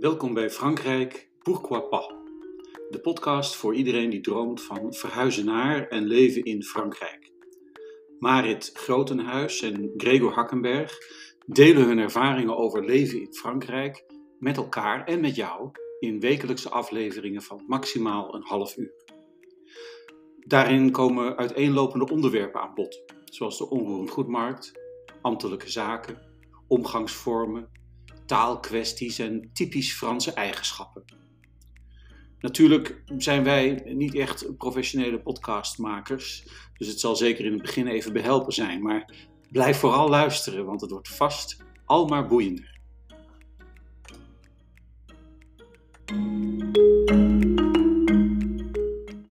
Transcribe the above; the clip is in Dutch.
Welkom bij Frankrijk, Pourquoi pas? De podcast voor iedereen die droomt van verhuizen naar en leven in Frankrijk. Marit Grotenhuis en Gregor Hakkenberg delen hun ervaringen over leven in Frankrijk met elkaar en met jou in wekelijkse afleveringen van maximaal een half uur. Daarin komen uiteenlopende onderwerpen aan bod, zoals de onroerend goedmarkt, ambtelijke zaken, omgangsvormen, taalkwesties en typisch Franse eigenschappen. Natuurlijk zijn wij niet echt professionele podcastmakers, dus het zal zeker in het begin even behelpen zijn, maar blijf vooral luisteren, want het wordt vast al maar boeiender.